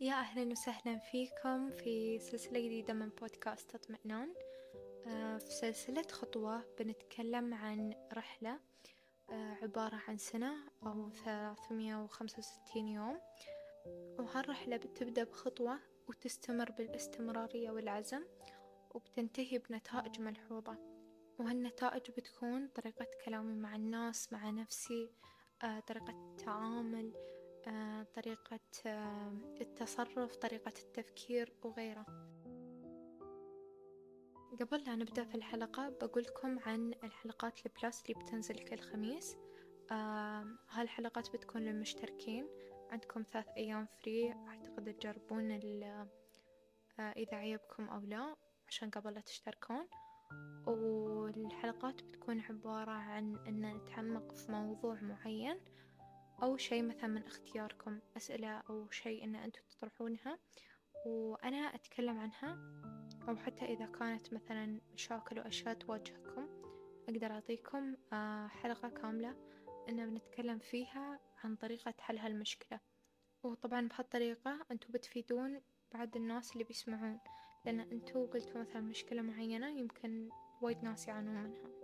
يا أهلا وسهلا فيكم في سلسلة جديدة من بودكاست اطمئنان آه، في سلسلة خطوة بنتكلم عن رحلة آه، عبارة عن سنة أو ثلاثمية وخمسة وستين يوم. وهالرحلة بتبدأ بخطوة وتستمر بالاستمرارية والعزم وبتنتهي بنتائج ملحوظة. وهالنتائج بتكون طريقة كلامي مع الناس مع نفسي آه، طريقة التعامل طريقة آه، التصرف طريقة التفكير وغيره. قبل لا نبدأ في الحلقة بقولكم عن الحلقات البلاس اللي بتنزل كل خميس. هالحلقات بتكون للمشتركين. عندكم ثلاث أيام فري أعتقد تجربون إذا عجبكم أو لا عشان قبل لا تشتركون. والحلقات بتكون عبارة عن أن نتعمق في موضوع معين. أو شيء مثلا من اختياركم أسئلة أو شيء أن أنتم تطرحونها وأنا أتكلم عنها أو حتى إذا كانت مثلا مشاكل وأشياء تواجهكم أقدر أعطيكم آه، حلقة كاملة إن بنتكلم فيها عن طريقة حل هالمشكلة. وطبعا بهالطريقة أنتوا بتفيدون بعد الناس اللي بيسمعون لأن أنتوا قلتوا مثلا مشكلة معينة يمكن وايد ناس يعانون منها.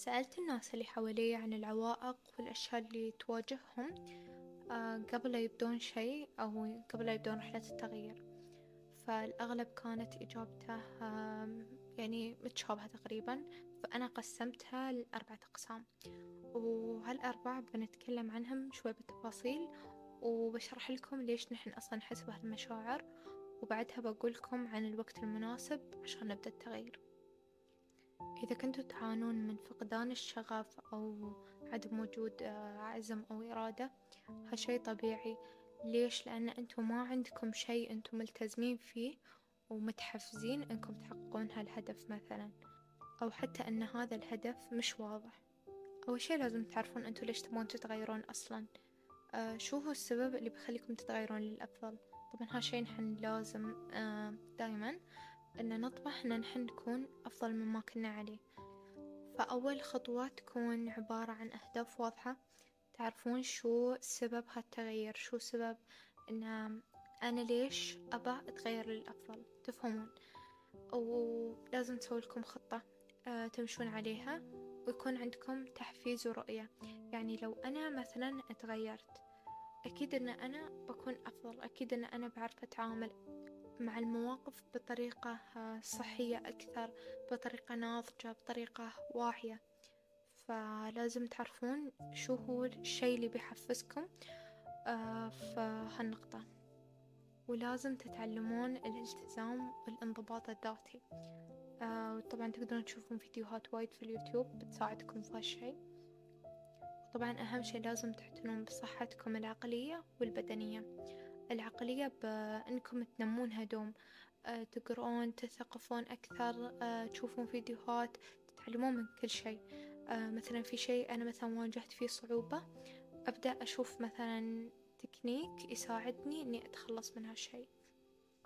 سألت الناس اللي حوالي عن العوائق والأشياء اللي تواجههم آه، قبل يبدون شيء أو قبل يبدون رحلة التغيير. فالأغلب كانت إجابته يعني متشابهة تقريبا. فأنا قسمتها لأربعة أقسام. وهالأربعة بنتكلم عنهم شوي بالتفاصيل وبشرح لكم ليش نحن أصلا نحس بهالمشاعر وبعدها بقولكم عن الوقت المناسب عشان نبدأ التغيير. إذا كنتوا تعانون من فقدان الشغف أو عدم وجود آه، عزم أو إرادة هالشي طبيعي. ليش؟ لأن أنتوا ما عندكم شي أنتوا ملتزمين فيه ومتحفزين أنكم تحققون هالهدف مثلا أو حتى أن هذا الهدف مش واضح. أول شي لازم تعرفون أنتوا ليش تبون تتغيرون أصلا. آه شو هو السبب اللي بيخليكم تتغيرون للأفضل؟ طبعا هالشي نحن لازم آه دايما أن نطمح أن نحن نكون أفضل مما كنا عليه. فأول خطوة تكون عبارة عن أهداف واضحة. تعرفون شو سبب هالتغيير؟ شو سبب أن أنا ليش أبى أتغير للأفضل؟ تفهمون؟ ولازم تسوي لكم خطة آه، تمشون عليها ويكون عندكم تحفيز ورؤية. يعني لو أنا مثلا أتغيرت أكيد أن أنا بكون أفضل أكيد أن أنا بعرف أتعامل مع المواقف بطريقة آه، صحية أكثر بطريقة ناضجة بطريقة واعية. فلازم تعرفون شو هو الشي اللي بيحفزكم آه، في هالنقطة. ولازم تتعلمون الالتزام والانضباط الذاتي. آه، وطبعا تقدرون تشوفون فيديوهات وايد في اليوتيوب بتساعدكم في هالشي وطبعا أهم شي لازم تعتنون بصحتكم العقلية والبدنية. العقلية بأنكم تنمونها دوم آه، تقرون تثقفون أكثر آه، تشوفون فيديوهات تتعلمون من كل شيء. آه، مثلا في شيء أنا مثلا واجهت فيه صعوبة أبدأ أشوف مثلا تكنيك يساعدني إني أتخلص من هالشيء.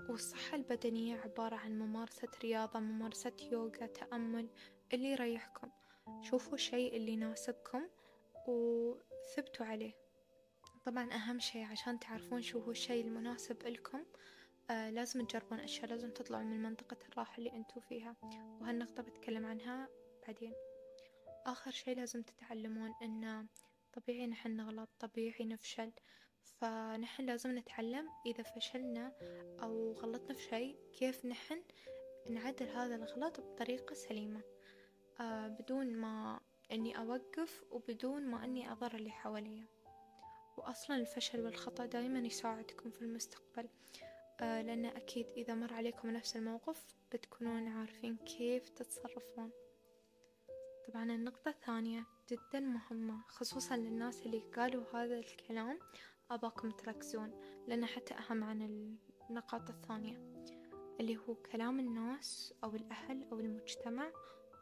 والصحة البدنية عبارة عن ممارسة رياضة ممارسة يوغا تأمل اللي يريحكم. شوفوا الشيء اللي يناسبكم وثبتوا عليه. طبعا أهم شي عشان تعرفون شو هو الشي المناسب لكم آه لازم تجربون أشياء لازم تطلعوا من منطقة الراحة اللي أنتوا فيها وهالنقطة بتكلم عنها بعدين. آخر شي لازم تتعلمون إن طبيعي نحن نغلط طبيعي نفشل فنحن لازم نتعلم إذا فشلنا أو غلطنا في شي كيف نحن نعدل هذا الغلط بطريقة سليمة. آه بدون ما إني أوقف وبدون ما إني أضر اللي حواليا. وأصلا الفشل والخطأ دايما يساعدكم في المستقبل. آه لأن أكيد إذا مر عليكم نفس الموقف بتكونون عارفين كيف تتصرفون. طبعا النقطة الثانية جدا مهمة خصوصا للناس اللي قالوا هذا الكلام أباكم تركزون لأنه حتى أهم عن النقاط الثانية اللي هو كلام الناس أو الأهل أو المجتمع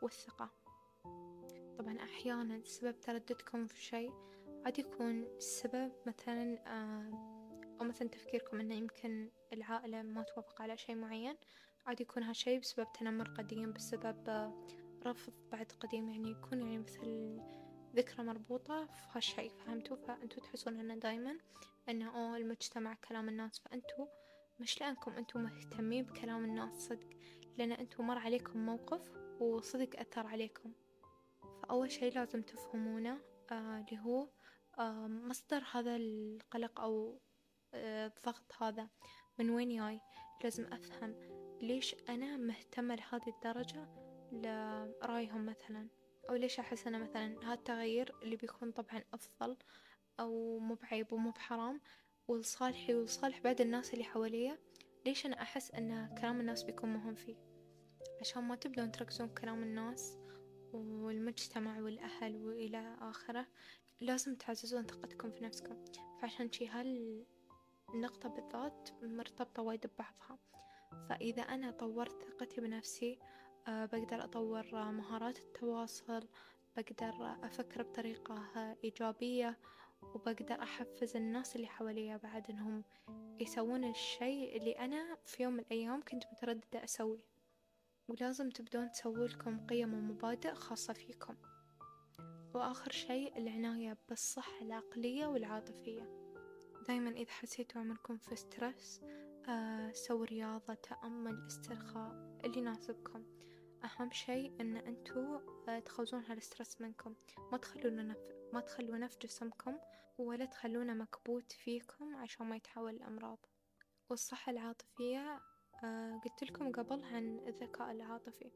والثقة. طبعا أحيانا سبب ترددكم في شيء قد يكون السبب مثلا آه، أو مثلا تفكيركم إنه يمكن العائلة ما توافق على شيء معين قد يكون هالشي بسبب تنمر قديم بسبب آه، رفض بعد قديم يعني يكون يعني مثل ذكرى مربوطة في هالشي فهمتوا؟ فأنتوا تحسون إنه دايما إنه أوه المجتمع كلام الناس فأنتوا مش لأنكم أنتوا مهتمين بكلام الناس صدق لأن أنتوا مر عليكم موقف وصدق أثر عليكم. فأول شي لازم تفهمونه آه اللي هو آه مصدر هذا القلق أو آه الضغط هذا من وين جاي؟ لازم أفهم ليش أنا مهتمة لهذه الدرجة لرأيهم مثلا؟ أو ليش أحس أنا مثلا هذا التغيير اللي بيكون طبعا أفضل أو مو بعيب ومو بحرام ولصالحي ولصالح بعد الناس اللي حواليا؟ ليش أنا أحس أن كلام الناس بيكون مهم فيه؟ عشان ما تبدون تركزون كلام الناس والمجتمع والأهل وإلى آخره لازم تعززون ثقتكم في نفسكم. فعشان شي هالنقطة بالذات مرتبطة وايد ببعضها. فإذا أنا طورت ثقتي بنفسي أه بقدر أطور مهارات التواصل بقدر أفكر بطريقة إيجابية وبقدر أحفز الناس اللي حواليا بعد إنهم يسوون الشي اللي أنا في يوم من الأيام كنت مترددة أسويه. ولازم تبدون تسووا لكم قيم ومبادئ خاصة فيكم. وآخر شي العناية بالصحة العقلية والعاطفية. دايما إذا حسيتوا عمركم في سترس آه سووا رياضة تأمل استرخاء اللي يناسبكم. أهم شي إن أنتوا آه تخرجون هالسترس منكم. ما تخلونه نف... ما تخلونه في جسمكم ولا تخلونه مكبوت فيكم عشان ما يتحول لأمراض والصحة العاطفية قلت لكم قبل عن الذكاء العاطفي.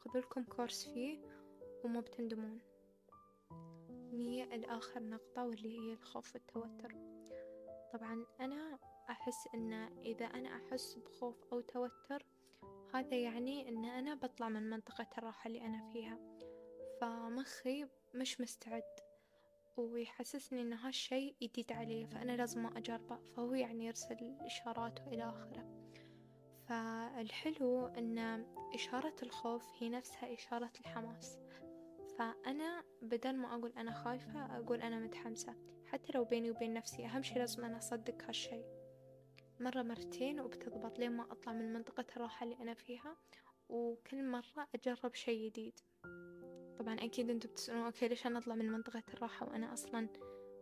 خذوا لكم كورس فيه وما بتندمون. نية الآخر نقطة واللي هي الخوف والتوتر. طبعا أنا أحس إن إذا أنا أحس بخوف أو توتر هذا يعني إن أنا بطلع من منطقة الراحة اللي أنا فيها. فمخي مش مستعد ويحسسني إن هالشي جديد علي فأنا لازم أجربه. فهو يعني يرسل إشارات وإلى آخره. فالحلو أن إشارة الخوف هي نفسها إشارة الحماس. فأنا بدل ما أقول أنا خايفة أقول أنا متحمسة. حتى لو بيني وبين نفسي أهم شي لازم أنا أصدق هالشي. مرة مرتين وبتضبط لين ما أطلع من منطقة الراحة اللي أنا فيها وكل مرة أجرب شي جديد. طبعا أكيد أنتوا بتسألون أوكي ليش أنا أطلع من منطقة الراحة وأنا أصلا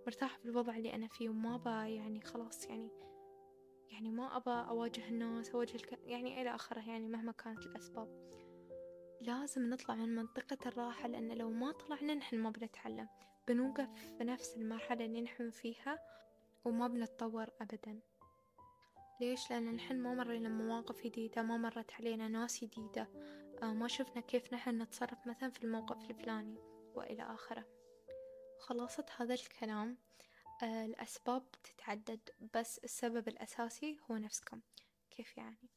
مرتاحة في الوضع اللي أنا فيه وما با يعني خلاص يعني يعني ما أبى أواجه الناس أواجه الك... يعني إلى آخره يعني مهما كانت الأسباب. لازم نطلع من منطقة الراحة لأن لو ما طلعنا نحن ما بنتعلم. بنوقف في نفس المرحلة اللي نحن فيها وما بنتطور أبدا. ليش؟ لأن نحن ما مرينا مواقف جديدة ما مرت علينا ناس جديدة. آه ما شفنا كيف نحن نتصرف مثلا في الموقف الفلاني وإلى آخره. خلاصة هذا الكلام. الأسباب تتعدد بس السبب الأساسي هو نفسكم. كيف يعني؟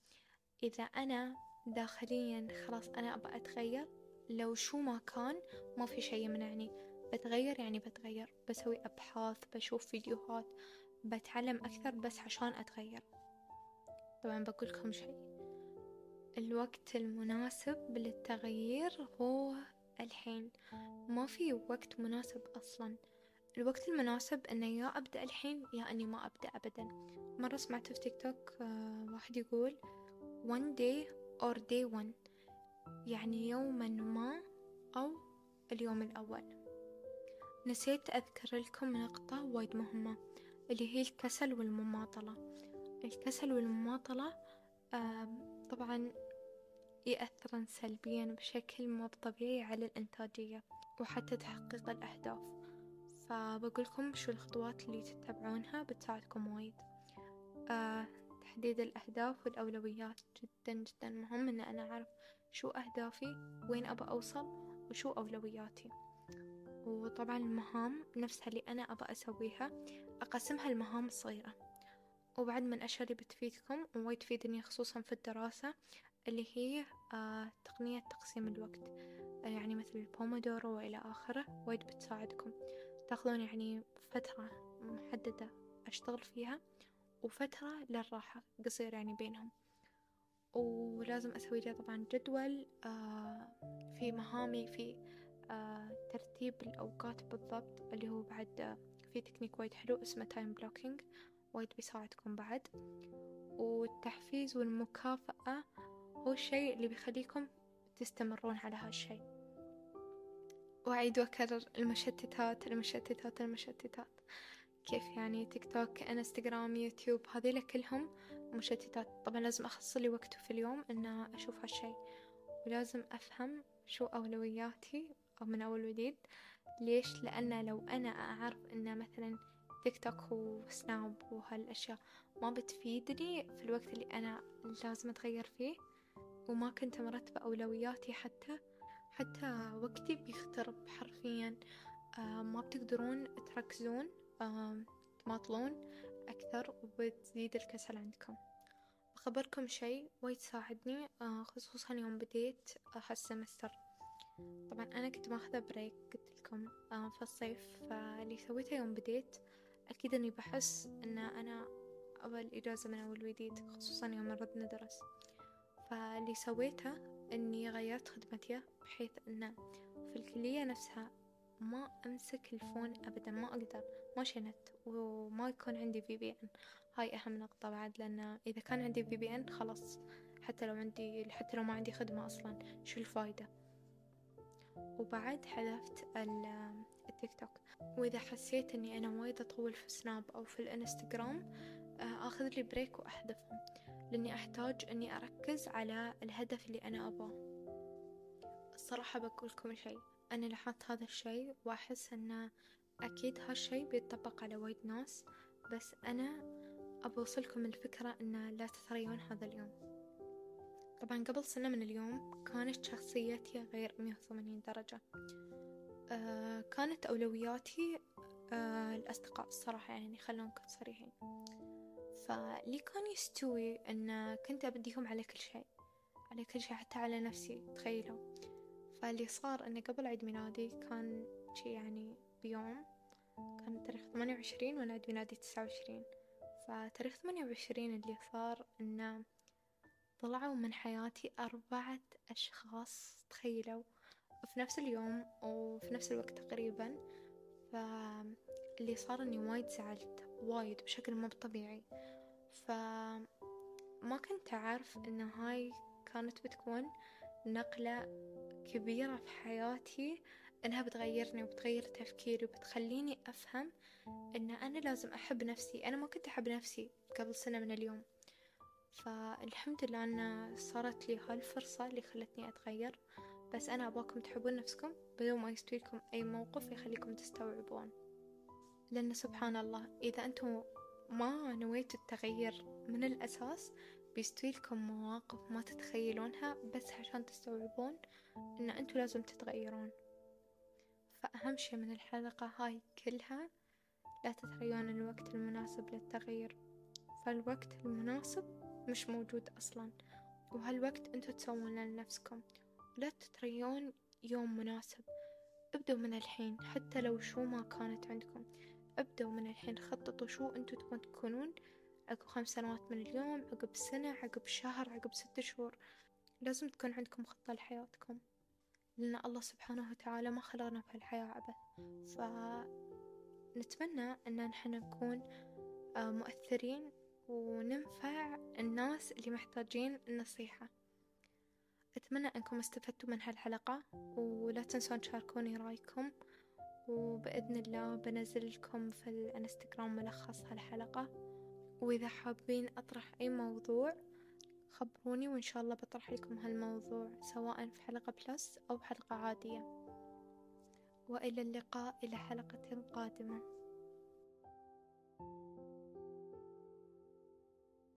إذا أنا داخليا خلاص أنا أبغى أتغير لو شو ما كان ما في شي يمنعني. بتغير يعني بتغير. بسوي أبحاث بشوف فيديوهات بتعلم أكثر بس عشان أتغير. طبعا بقول لكم شي الوقت المناسب للتغيير هو الحين. ما في وقت مناسب أصلا. الوقت المناسب انه يا أبدأ الحين يا أني ما أبدأ ابدا. مرة سمعت في تيك توك واحد يقول one day or day one يعني يوما ما أو اليوم الأول. نسيت أذكر لكم نقطة وايد مهمة اللي هي الكسل والمماطلة. الكسل والمماطلة طبعا يأثرن سلبيا بشكل مو طبيعي على الإنتاجية وحتى تحقيق الأهداف. فبقولكم شو الخطوات اللي تتبعونها؟ بتساعدكم وايد. آه تحديد الأهداف والأولويات جدا جدا مهم إن أنا أعرف شو أهدافي وين أبى أوصل وشو أولوياتي. وطبعا المهام نفسها اللي أنا أبى أسويها أقسمها لمهام صغيرة. وبعد من الأشياء اللي بتفيدكم ووايد تفيدني خصوصا في الدراسة اللي هي آه تقنية تقسيم الوقت. آه يعني مثل البومودورو وإلى آخره وايد بتساعدكم. تاخذون يعني فترة محددة أشتغل فيها وفترة للراحة قصير يعني بينهم. ولازم أسوي لي طبعا جدول آه في مهامي في آه ترتيب الأوقات بالضبط اللي هو بعد آه في تكنيك وايد حلو اسمه تايم بلوكينج وايد بيساعدكم بعد. والتحفيز والمكافأة هو الشيء اللي بيخليكم تستمرون على هالشيء. وأعيد وأكرر المشتتات المشتتات المشتتات. كيف يعني تيك توك انستغرام يوتيوب هذيلا كلهم مشتتات. طبعا لازم أخصص لي وقت في اليوم إن أشوف هالشي. ولازم أفهم شو أولوياتي أو من أول وجديد. ليش؟ لأن لو أنا أعرف إن مثلا تيك توك وسناب وهالأشياء ما بتفيدني في الوقت اللي أنا لازم أتغير فيه وما كنت مرتبة أولوياتي حتى حتى وقتي بيخترب حرفيا. آه ما بتقدرون تركزون آه تماطلون أكثر وبتزيد الكسل عندكم. بخبركم شي وايد ساعدني آه خصوصا يوم بديت هالسمستر. طبعا أنا كنت ماخذة بريك قلت لكم في الصيف. فاللي سويته يوم بديت أكيد إني بحس إن أنا أبى الإجازة من أول وجديد خصوصا يوم نرد ندرس. فاللي سويته إني غيرت خدمتي بحيث إنه في الكلية نفسها ما أمسك الفون أبدا ما أقدر ما شنت وما يكون عندي في بي إن. هاي أهم نقطة بعد لأن إذا كان عندي في بي إن خلاص حتى لو عندي حتى لو ما عندي خدمة أصلا شو الفايدة؟ وبعد حذفت التيك توك. وإذا حسيت إني أنا وايد أطول في سناب أو في الإنستغرام آه، أخذ لي بريك وأحذفهم. لأني أحتاج إني أركز على الهدف اللي أنا أباه الصراحة بقولكم شيء. أنا لاحظت هذا الشيء وأحس أنه أكيد هالشي بيتطبق على وايد ناس بس أنا أبوصلكم الفكرة أن لا تتريون هذا اليوم. طبعا قبل سنة من اليوم كانت شخصيتي غير مية وثمانين درجة. آه كانت أولوياتي آه الأصدقاء الصراحة يعني خلونا نكون صريحين. فاللي كان يستوي أن كنت أبديهم على كل شيء؟ على كل شيء حتى على نفسي تخيلوا. فاللي صار أني قبل عيد ميلادي كان شي يعني بيوم كان تاريخ ثمانية وعشرين وأنا عيد ميلادي تسعة وعشرين. فتاريخ ثمانية وعشرين اللي صار إنه طلعوا من حياتي أربعة أشخاص تخيلوا. في نفس اليوم وفي نفس الوقت تقريبا. فاللي صار إني وايد زعلت وايد بشكل مو طبيعي. فما كنت أعرف إن هاي كانت بتكون نقلة كبيرة في حياتي إنها بتغيرني وبتغير تفكيري وبتخليني أفهم إن أنا لازم أحب نفسي. أنا ما كنت أحب نفسي قبل سنة من اليوم. فالحمد لله أن صارت لي هالفرصة اللي خلتني أتغير. بس أنا أبغاكم تحبون نفسكم بدون ما يستويكم أي موقف يخليكم تستوعبون. لأن سبحان الله إذا أنتم ما نويتوا التغير من الأساس بيستويلكم مواقف ما تتخيلونها بس عشان تستوعبون إن أنتوا لازم تتغيرون. فأهم شي من الحلقة هاي كلها لا تتريون الوقت المناسب للتغيير. فالوقت المناسب مش موجود أصلا وهالوقت أنتوا تسوونه لنفسكم. لا تتريون يوم مناسب ابدوا من الحين حتى لو شو ما كانت عندكم. ابدوا من الحين خططوا شو أنتوا تبون تكونون. عقب خمس سنوات من اليوم عقب سنة عقب شهر عقب ست شهور. لازم تكون عندكم خطة لحياتكم لأن الله سبحانه وتعالى ما خلقنا في الحياة عبث فنتمنى أن نحن نكون آه، مؤثرين وننفع الناس اللي محتاجين النصيحة. أتمنى أنكم استفدتوا من هالحلقة ولا تنسون تشاركوني رأيكم. وبإذن الله بنزل لكم في الانستغرام ملخص هالحلقة. وإذا حابين أطرح أي موضوع خبروني وإن شاء الله بطرح لكم هالموضوع سواء في حلقة بلس أو حلقة عادية. وإلى اللقاء إلى حلقة قادمة.